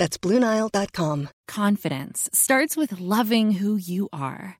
That's BlueNile.com. Confidence starts with loving who you are.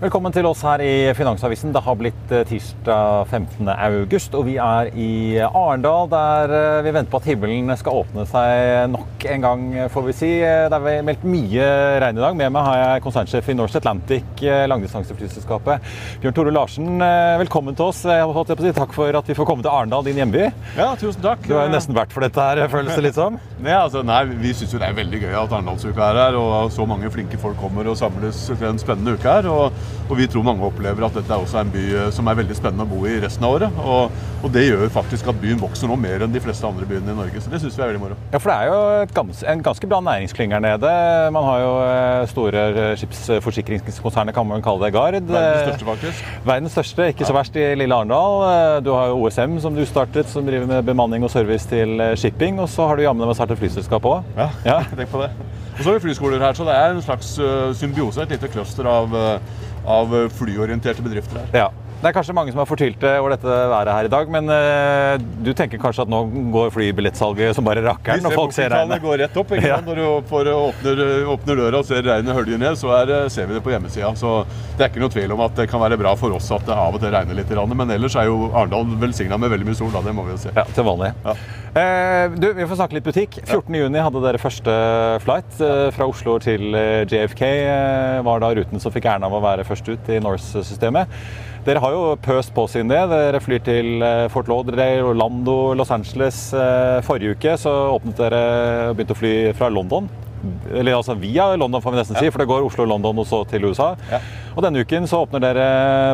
Velkommen til oss her i Finansavisen. Det har blitt eh, tirsdag 15. august, og vi er i Arendal, der eh, vi venter på at himmelen skal åpne seg nok en gang, får vi si. Det er meldt mye regn i dag. Med meg har jeg konsernsjef i Norse Atlantic, eh, langdistanseflyselskapet, Bjørn Tore Larsen. Velkommen til oss. Jeg holdt på å si takk for at vi får komme til Arendal, din hjemby. Ja, tusen takk. Du har jo nesten vært for dette her, føles det litt som? Nei, altså, nei vi syns jo det er veldig gøy at Arendalsuka er her, og så mange flinke folk kommer og samles til en spennende uke her. og og vi tror mange opplever at dette er også en by eh, som er veldig spennende å bo i resten av året. Og, og det gjør faktisk at byen vokser nå mer enn de fleste andre byene i Norge. Så det syns vi er veldig moro. Ja, for det er jo gans, en ganske bra næringsklynge her nede. Man har jo eh, store skipsforsikringskonsernet, kan man kalle det, Gard. Verdens største, faktisk. Verdens største, ikke så verst i lille Arendal. Du har jo OSM som du startet, som driver med bemanning og service til shipping. Og så har du jammen meg startet flyselskap òg. Ja, ja. tenk på det. Og så har vi flyskoler her, så det er en slags symbiose, et lite cluster av av flyorienterte bedrifter her. Ja. Det er kanskje mange som er fortvilte over dette været her i dag, men uh, du tenker kanskje at nå går flybillettsalget som bare rakkeren når folk ser regnet? går rett opp. Ja. Når du får, åpner, åpner, døra og ser regnet hølje ned, så er, ser vi det på hjemmesida. Så det er ikke noe tvil om at det kan være bra for oss at det av og til regner litt. Men ellers er jo Arendal velsigna med veldig mye sol. Da. Det må vi jo se. Ja, til vanlig. Ja. Uh, du, vi får snakke litt butikk. 14.6 hadde dere første flight uh, fra Oslo til JFK. var da ruten som fikk æren av å være først ut i Norse-systemet. Dere har jo pøst på siden det. Dere flyr til eh, Fort Lauderdale, Orlando, Los Angeles. Eh, forrige uke så åpnet dere og begynte å fly fra London. Eller altså via London, får vi nesten si, for det går Oslo-London og så til USA. Ja. Og denne uken så åpner dere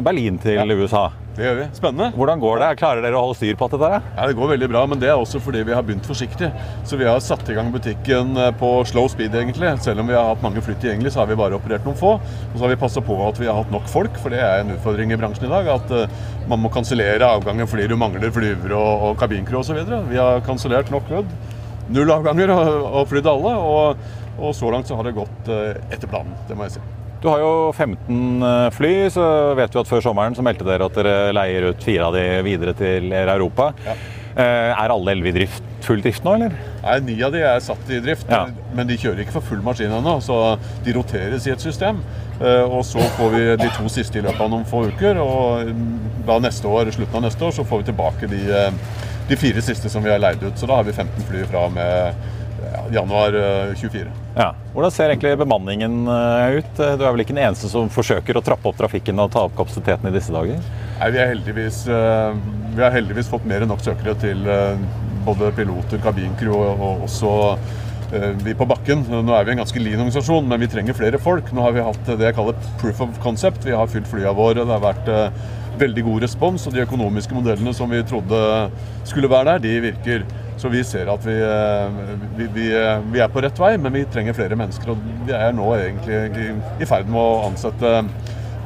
Berlin til ja. USA. Det gjør vi. Spennende. Hvordan går det? Klarer dere å holde styr på alt dette? Ja, Det går veldig bra, men det er også fordi vi har begynt forsiktig. Så vi har satt i gang butikken eh, på slow speed, egentlig. Selv om vi har hatt mange flytt tilgjengelig, så har vi bare operert noen få. Og så har vi passa på at vi har hatt nok folk, for det er en utfordring i bransjen i dag. At uh, man må kansellere avganger fordi du mangler flyvere og, og kabincrew osv. Vi har kansellert nok kødd. Null avganger og, og flydd alle. Og, og, så langt så har det gått uh, etter planen, det må jeg si. Du har jo 15 eh, fly, så vet vi at før sommeren så meldte dere at dere leier ut fire av de videre til Europa. Ja. Eh, er alle elleve i drift, full drift nå, eller? Nei, Ni av de er satt i drift, ja. men de kjører ikke for full maskin ennå. Så de roteres i et system. Eh, og så får vi de to siste i løpet av noen få uker. Og da neste år, slutten av neste år så får vi tilbake de, de fire siste som vi har leid ut. Så da har vi 15 fly fra med ja, januar 24. Eh, ja. Hvordan ser egentlig bemanningen eh, ut? Du er vel ikke den eneste som forsøker å trappe opp trafikken og ta opp kapasiteten i disse dager? Nei, vi, eh, har heldigvis fått mer enn nok søkere til både piloter, kabincrew og også vi på bakken. Nå er vi en ganske lean organisasjon, men vi trenger flere folk. Nå har vi hatt det jeg kaller proof of concept. Vi har fylt flyene våre. Det har vært veldig god respons, og de økonomiske modellene som vi trodde skulle være der, de virker. Så vi ser at vi, eh, vi, vi, eh, vi, er på rett vei, men vi trenger flere mennesker. Og vi er nå egentlig i, ferd med å ansette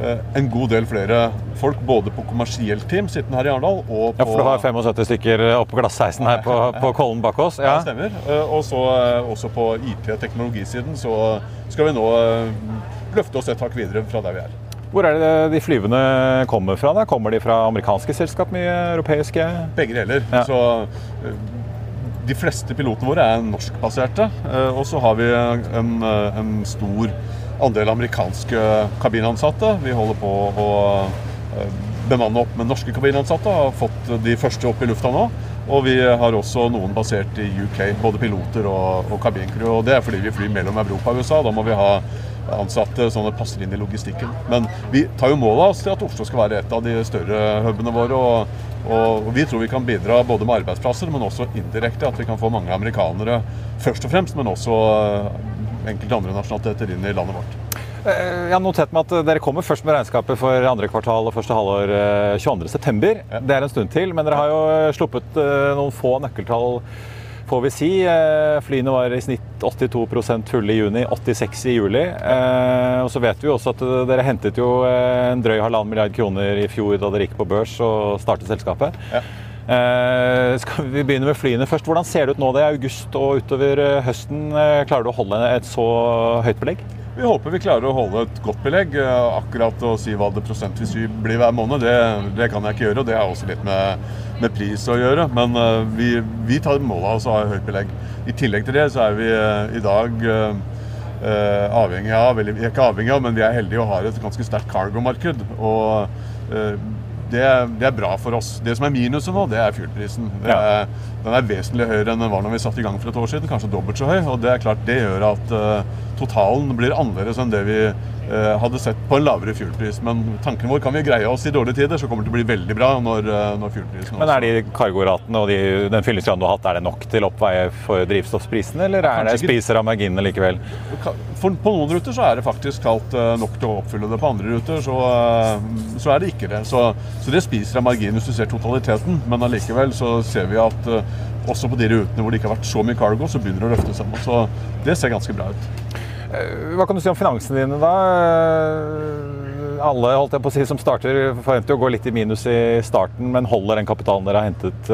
en god del flere folk både på kommersielt team sittende her i Arendal og på Ja, for du har 75 stykker oppe på glass-16 her på, på Kollen bak oss? Ja, det stemmer. Og så også på IT-teknologisiden så skal vi nå løfte oss et hakk videre fra der vi er. Hvor er det de flyvende kommer fra? da? Kommer de fra amerikanske selskap, mye europeiske? Begge deler. Ja. Så de fleste pilotene våre er norskbaserte. Og så har vi en, en stor andel amerikanske kabinansatte. Vi holder på å eh, bemanne opp med norske kabinansatte. Har fått de første opp i lufta nå. Og vi har også noen basert i UK, både piloter og, og kabincrew. Og det er fordi vi flyr mellom Europa og USA. Da må vi ha ansatte sånn det passer inn i logistikken. Men vi tar jo mål av oss til at Oslo skal være et av de større hubene våre. Og, og, vi tror vi kan bidra både med arbeidsplasser, men også indirekte. At vi kan få mange amerikanere først og fremst, men også enkelte andre nasjonaliteter inn i landet vårt. Eh, jeg har notert meg at dere kommer først med regnskapet for andre kvartal og første halvår 22.9. Eh, ja. Det er en stund til, men dere har jo sluppet eh, noen få nøkkeltall, får vi si. Flyene var i snitt 82% fulle i juni, 86 i juli. Og så vet vi også at dere hentet jo en drøy halvannen milliard kroner i fjor da dere gikk på børs og startet selskapet. Ja. Eh, skal vi begynne med flyene først. Hvordan ser det ut nå? Det er august og utover eh, høsten. Eh, klarer du å holde et så høyt belegg? Vi håper vi klarer å holde et godt belegg. Akkurat å si hva det prosentvis blir hver måned, det, det, kan jeg ikke gjøre. Og det har også litt med, med pris å gjøre. Men vi, vi tar mål av oss å ha høyt belegg. I tillegg til det så er vi i dag eh, avhengig av, eller er ikke avhengig av, men vi er heldige og har et ganske sterkt cargo-marked. Og eh, det, det, er bra for oss. Det som er minuset nå, det er fuelprisen. Ja. Den er vesentlig høyere enn den var når vi satte i gang for et år siden. Kanskje dobbelt så høy. Og det er klart det gjør at uh, totalen blir annerledes enn det vi hadde sett på en lavere fuelpris. Men tanken vår kan vi greie oss i dårlige tider, så kommer det til å bli veldig bra når, uh, når fuelprisen Men er de kargoratene og de, den fyllingsgraden du har hatt, er det nok til å oppveie for drivstoffprisene, eller er det spiser av marginene likevel? For, på noen ruter så er det faktisk kalt nok til å oppfylle det. På andre ruter så, så er det ikke det. Så så det spiser av margin hvis du ser totaliteten. Men allikevel så ser vi at også på de rutene hvor det ikke har vært så mye cargo, så begynner det å løfte seg. Så det ser ganske bra ut. Eh, hva kan du si om finansene dine, da? Eh, alle holdt jeg på å si, som starter, forventer å gå litt i minus i starten, men holder den kapitalen dere har hentet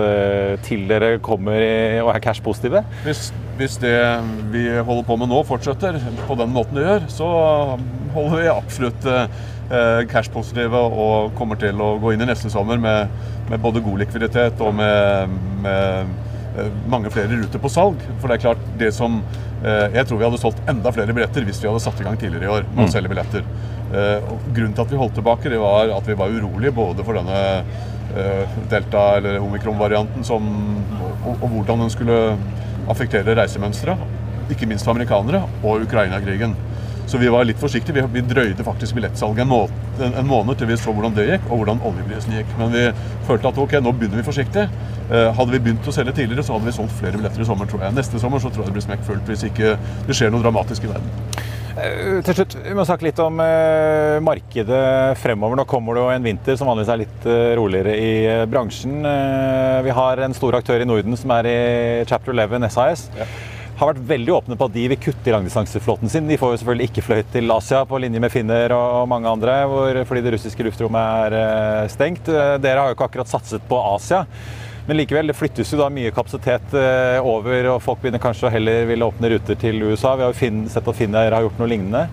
til dere kommer i, og er cash-positive? Hvis, hvis, det vi holder på med nå, fortsetter på den måten det gjør, så holder vi absolutt Eh, cash-positive og kommer til å gå inn i neste sommer med, med både god likviditet og med, med, eh, mange flere ruter på salg. For det er klart, det som eh, Jeg tror vi hadde solgt enda flere billetter hvis vi hadde satt i gang tidligere i år med å mm. selge billetter. Og grunnen til at vi holdt tilbake, det var at vi var urolige både for denne delta- eller omikron-varianten og, og hvordan den skulle affektere reisemønsteret. Ikke minst for amerikanere og Ukraina-krigen. Så vi var litt forsiktige. Vi, drøyde faktisk billettsalget en, må, en, måned til vi så hvordan det gikk, og hvordan oljeprisen gikk. Men vi følte at ok, nå begynner vi forsiktig. Eh, hadde vi begynt å selge tidligere, så hadde vi solgt flere billetter i sommer, tror jeg. Neste sommer så tror jeg det blir smekkfullt hvis ikke det skjer noe dramatisk i verden. Uh, til slutt, Vi må snakke litt om eh, markedet fremover. Nå kommer det jo en vinter som vanligvis er litt eh, roligere i bransjen. vi har en stor aktør i Norden som er i Chapter 11, SAS. Ja har vært veldig åpne på at de vil kutte i langdistanseflåten sin. De får jo selvfølgelig ikke fløyet til Asia på linje med finner og mange andre, hvor, fordi det russiske luftrommet er eh, stengt. Eh, dere har jo ikke akkurat satset på Asia. Men likevel, det flyttes jo da mye kapasitet eh, over, og folk begynner kanskje å heller ville åpne ruter til USA. Vi har jo sett at Finnair har gjort noe lignende.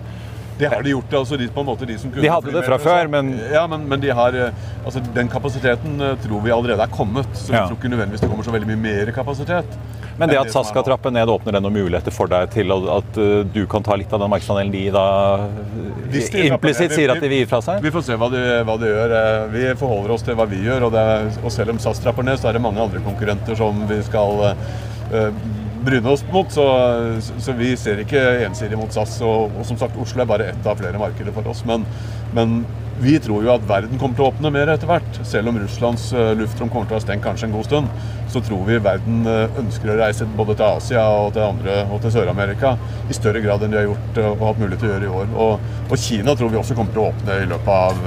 Det har de gjort. altså de, på en måte de som kunne De hadde det fra før, men Ja, men, men de har, altså den kapasiteten tror vi allerede er kommet. Så vi ja. tror ikke nødvendigvis det kommer så veldig mye mer kapasitet. Men det at SAS skal trappe ned, åpner det noen muligheter for deg til at uh, du kan ta litt av den markedsandelen de da implisitt sier at de vil gi fra seg? Vi får se hva de, hva de, gjør. Eh, vi forholder oss til hva vi gjør. Og, er, og, selv om SAS trapper ned, så er det mange andre konkurrenter som vi skal uh, bryne mot. Så, så, vi ser ikke ensidig mot SAS. Og, og, som sagt, Oslo er bare ett av flere markeder for oss. Men, men vi tror jo at verden kommer til å åpne mer etter hvert. Selv om Russlands luftrom kommer til å ha stengt kanskje en god stund så tror vi verden eh, ønsker å reise både til Asia og til, andre, og til Sør-Amerika i større grad enn de har gjort eh, og hatt mulighet til å gjøre i år. Og, og, Kina tror vi også kommer til å åpne i løpet av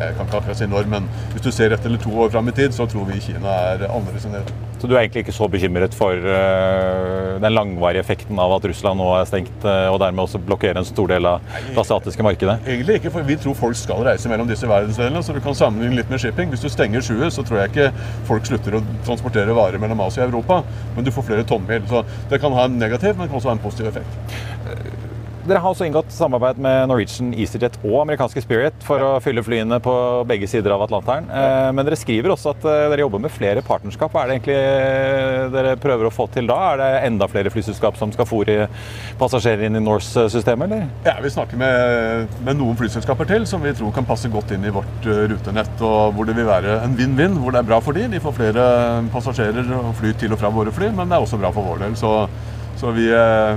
jeg kan ikke akkurat si når, men hvis du ser ett eller to år fram i tid, så tror vi Kina er annerledes enn det. Så du er egentlig ikke så bekymret for uh, den langvarige effekten av at Russland nå er stengt, uh, og dermed også blokkerer en stor del av det asiatiske markedet? Egentlig ikke, for vi tror folk skal reise mellom disse verdensdelene. Så du kan sammenligne litt med shipping. Hvis du stenger sjuet, så tror jeg ikke folk slutter å transportere varer mellom Asia og Europa, men du får flere tommil. Så det kan ha en negativ, men kan også ha en positiv effekt. Dere har også inngått samarbeid med Norwegian EasyJet og amerikanske Spirit for å fylle flyene på begge sider av Atlanteren. Eh, men dere skriver også at eh, dere jobber med flere partnerskap. Hva er det egentlig eh, dere prøver å få til da? Er det enda flere flyselskap som skal fòre passasjerer inn i Norse-systemet, eller? Ja, vi snakker med, med, noen flyselskaper til som vi tror kan passe godt inn i vårt rutenett. Og hvor det vil være en vinn-vinn, hvor det er bra for de. De får flere passasjerer og fly til og fra våre fly, men det er også bra for vår del. Så så vi,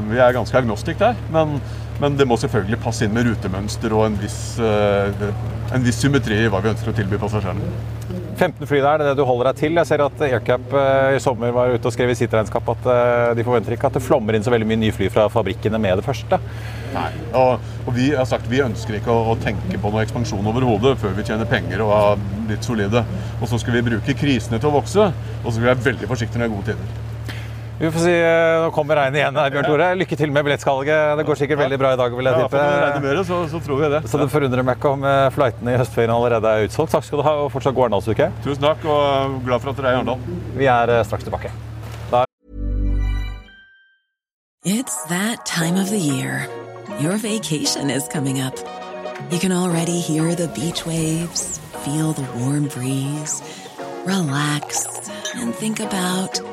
vi er ganske agnostikk der. Men, men, det må selvfølgelig passe inn med rutemønster og en viss, eh, en viss symmetri i hva vi ønsker å tilby passasjerene. 15 fly der, det er det du holder deg til. Jeg ser at AirCap eh, i sommer var ute og skrev i sitt regnskap at eh, de forventer ikke at det flommer inn så veldig mye nye fly fra fabrikkene med det første. Nei, og, og vi har sagt vi ønsker ikke å, å tenke på noe ekspansjon overhodet før vi tjener penger og er litt solide. Og så skal vi bruke krisene til å vokse, og så skal vi være veldig forsiktige når det er gode tider. Vi får si, eh, Nå kommer regnet igjen her, Bjørn Tore. Lykke til med billettsalget. Det går sikkert veldig bra i dag, vil jeg tippe. Ja, mer, så, så, tror vi det. Så det forundrer meg ikke om eh, flightene i høstferien allerede er utsolgt. Takk skal du ha, og fortsatt god Arendalsuke. Tusen takk, og glad for at dere er i Arendal. Vi er eh, straks tilbake. Da It's that time of the year. Your vacation is coming up. You can already hear the beach waves, feel the warm breeze, relax and think about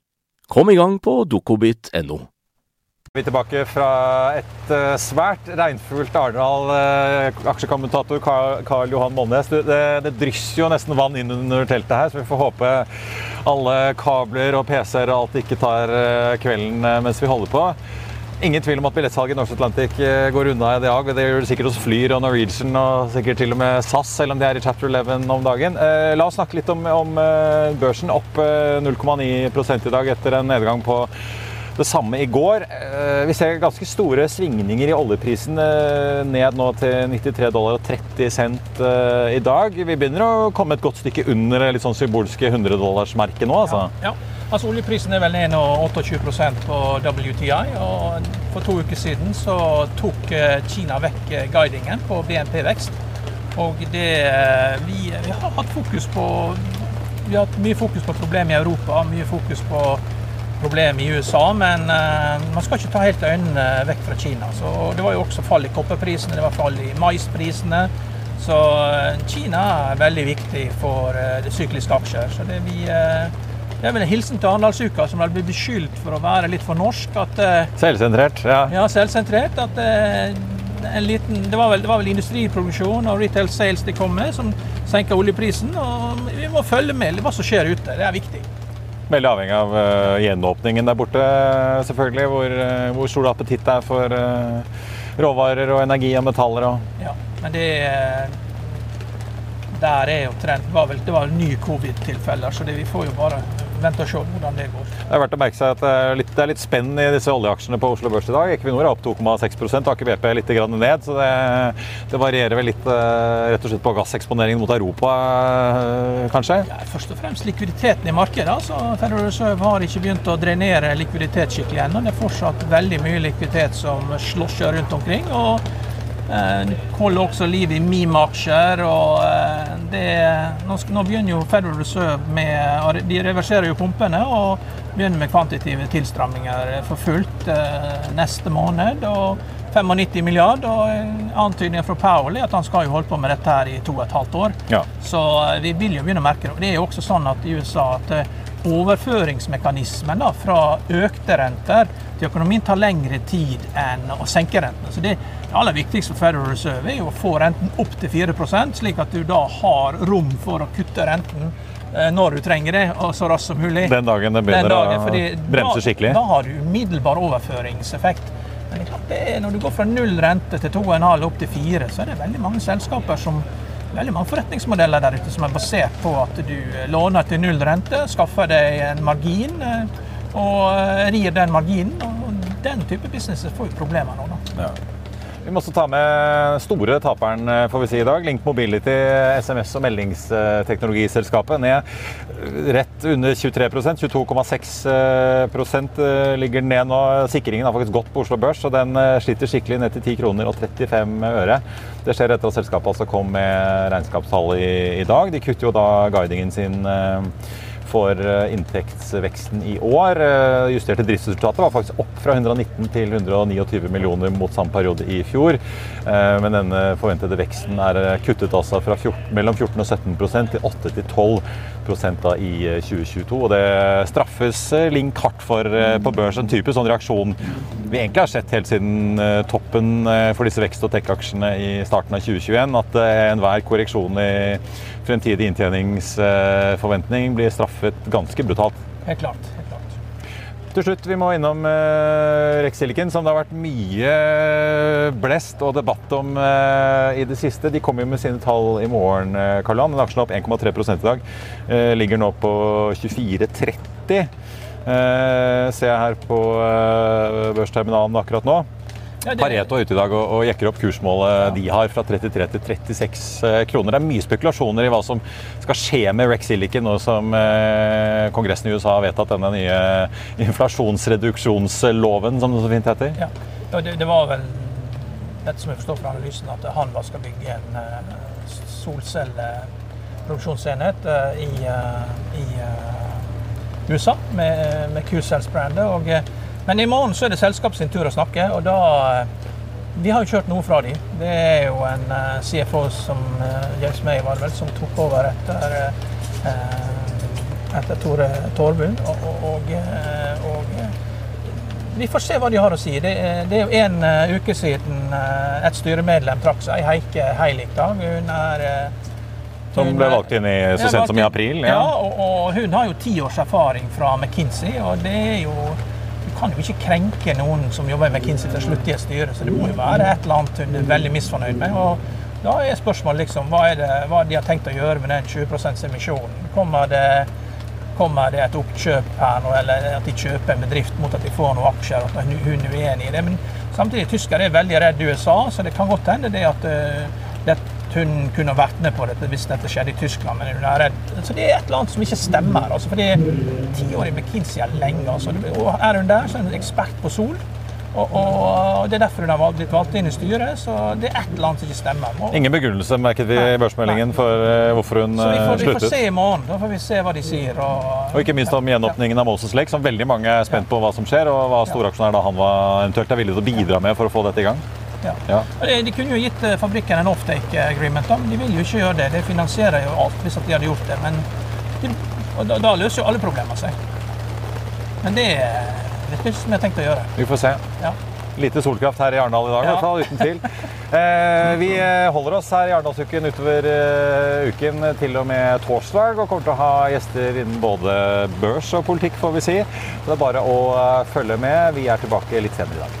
Kom i gang på dokobit.no. Vi er tilbake fra et uh, svært regnfullt Arendal. Uh, aksjekommentator Karl, Johan Molnes. Det, det, drysser jo nesten vann inn under teltet her, så vi får håpe alle kabler og PC-er og alt ikke tar uh, kvelden mens vi holder på. Ingen tvil om at billettsalget i Norse Atlantic går unna i dag. Det gjør det sikkert hos Flyr og Norwegian og sikkert til og med SAS, selv om de er i chapter 11 om dagen. Eh, la oss snakke litt om, om børsen. Opp 0,9 i dag etter en nedgang på det samme i går. Vi ser ganske store svingninger i oljeprisen ned nå til 93 dollar og 30 cent i dag. Vi begynner å komme et godt stykke under det litt sånn symbolske 100-dollarsmerket nå, altså. Ja, ja. Altså Oljeprisen er vel ned nå 28% på WTI. og For to uker siden så tok eh, Kina vekk eh, guidingen på BNP-vekst. Og det eh, vi, vi, har hatt fokus på Vi har hatt mye fokus på problemer i Europa, mye fokus på problemer i USA. Men man skal ikke ta helt øynene vekk fra Kina. Så Det var jo også fall i kopperprisene, det var fall i maisprisene. Så Kina er veldig viktig for det sykliske aksjer. Så det vi det er vel en hilsen til Arendalsuka, som vel blir beskyldt for å være litt for norsk. At, eh, selvsentrert, ja. Ja, selvsentrert. At eh, en liten, det, var vel, det var vel industriproduksjon og retail sales de kom med, som senka oljeprisen. Og vi må følge med hva som skjer ute. Det er viktig. Veldig avhengig av uh, gjenåpningen der borte, selvfølgelig. Hvor, uh, hvor stor appetitt det er for uh, råvarer og energi og metaller. Og... Ja, men det der er omtrent. Det var vel, det var vel ny covid-tilfeller, så det, vi får jo bare vente og se hvordan det går. Det er verdt å merke seg at det er litt, det er litt spenn i disse oljeaksjene på Oslo Børs i dag. Equinor er opp 2,6 Aker BP er litt grann ned. Så det, det varierer vel litt eh, rett og slett på gasseksponeringen mot Europa, eh, kanskje? Ja, først og fremst likviditeten i markedet. Altså, Federal Reserve har ikke begynt å drenere likviditet skikkelig ennå. Det er fortsatt veldig mye likviditet som slåsjer rundt omkring. og Eh, holder også liv i Mime-aksjer. og eh, det, nå, nå, begynner jo Federal Reserve med De reverserer jo pumpene og begynner med kvantitative tilstramninger for fullt eh, neste måned. og 95 milliard, og Antydningen fra Powell er at han skal jo holde på med dette her i to og et halvt år. Ja. Så vi vil jo begynne å merke det. Det er jo også sånn at i USA at overføringsmekanismen da, fra økte renter til økonomien tar lengre tid enn å senke rentene. Så det det aller viktigste for Federal Reserve er å få renten opp til 4% slik at du da har rom for å kutte renten eh, når du trenger det, og så raskt som mulig. Den dagen det begynner dagen, å bremse skikkelig? Da, da har du umiddelbar overføringseffekt. Men er, når du går fra null rente til 2,5 opp til 4, så er det veldig mange selskaper som veldig mange forretningsmodeller der ute som er basert på at du låner til null rente, skaffer deg en margin eh, og rir den marginen. og Den type business får jo problemer nå. da. Ja. Vi må også ta med store taperen eh, får vi si i dag. Link Mobility, SMS- og meldingsteknologiselskapet, ned rett under 23% 22,6 eh, ligger ned nå. Sikringen har faktisk gått på Oslo Børs, og den eh, sliter skikkelig ned til 10 kroner og 35 øre. Det skjer etter at selskapet altså kom med regnskapstall i, i dag. De kutter jo da guidingen sin for eh, inntektsveksten i år. Eh, justerte driftsresultatet var faktisk opp fra 119 til 129 millioner mot samme periode i fjor. Eh, men denne forventede veksten er kuttet altså fra 14, mellom 14 og 17% til 8 til 12 da i 2022. Og det straffes Link hardt for på børs. En typisk sånn reaksjon vi egentlig har sett helt siden toppen for disse vekst- og tech-aksjene i starten av 2021. At enhver korreksjon i fremtidig inntjeningsforventning blir straffet ganske brutalt. Helt klart. Helt klart. Til slutt, vi må innom uh, Rex Silicon, som det har vært mye blest og debatt om uh, i det siste. De kommer jo med sine tall i morgen, uh, Karl-Johan. Aksjen er opp 1,3 i dag. Uh, ligger nå på 24,30. Uh, ser jeg her på børsterminalen akkurat nå. Ja, det... Pareto er ute i dag og, og jekker opp kursmålet ja. de har fra 33 til 36 eh, kroner. Det er mye spekulasjoner i hva som skal skje med Rex Silicon nå som eh, Kongressen i USA har vedtatt denne nye inflasjonsreduksjonsloven, som det så fint heter. Ja, det, det, var vel dette som jeg forstår fra analysen, at Hanva skal bygge en uh, solcelleproduksjonsenhet uh, i, uh, i USA med, med Q-Cells-brandet. Og men i morgen så er det selskapet sin tur å snakke, og da eh, Vi har jo kjørt noe fra dem. Det er jo en eh, CFO som uh, James May var vel, som tok over etter, etter Tore Torbund. Og, og, og, vi får se hva de har å si. Det, det er jo en uke siden et styremedlem trakk seg, Heike Heilik. da. Hun er som ble valgt inn i, så sent som i april? Ja, ja og, og, hun har jo ti års erfaring fra McKinsey. og det er jo kan jo ikke krenke noen som jobber i McKinsey til slutt i et styre, så det må jo være et eller annet hun er veldig misfornøyd med. og Da er spørsmålet liksom, hva er det hva de har tenkt å gjøre med den 20 %-emisjonen? Kommer det, kommer det et oppkjøp her nå, eller at de kjøper en bedrift mot at de får noen aksjer, og at hun er uenig i det? Men samtidig, tyskere er veldig redd USA, så det kan godt hende det at uh, det, hun kunne vært med på dette hvis dette skjedde i Tyskland, men hun er redd. Så det er et eller annet som ikke stemmer. Altså, fordi ti år i McKinsey er lenge. Altså. Og er hun der, så er hun ekspert på sol. Og, og, Det er derfor hun har blitt valgt inn i styret. Så det er et eller annet som ikke stemmer. Og, Ingen begrunnelse merket vi i børsmeldingen for uh, hvorfor hun sluttet. Så vi får, vi får, se i morgen. Da får vi se hva de sier. Og, og ikke minst om gjenåpningen av Moses Lake, som veldig mange er spent på hva som skjer, og hva storaksjonær han var eventuelt er villig til å bidra med for å få dette i gang. Ja. Ja. De kunne jo gitt eh, fabrikken en offtake agreement, men de vil jo ikke gjøre det. Det finansierer jo alt hvis de hadde gjort det. Men de, da, da, løser jo alle problemer seg. Men det er det som jeg har tenkt å gjøre. Vi får se. Ja. Lite solkraft her i Arendal i dag, i hvert fall, uten tvil. Eh, vi eh, holder oss her i Arendalsuken utover uh, uken til og med torsdag, og kommer til å ha gjester innen både børs og politikk, får vi si. det er bare å følge med. Vi er tilbake litt senere i dag.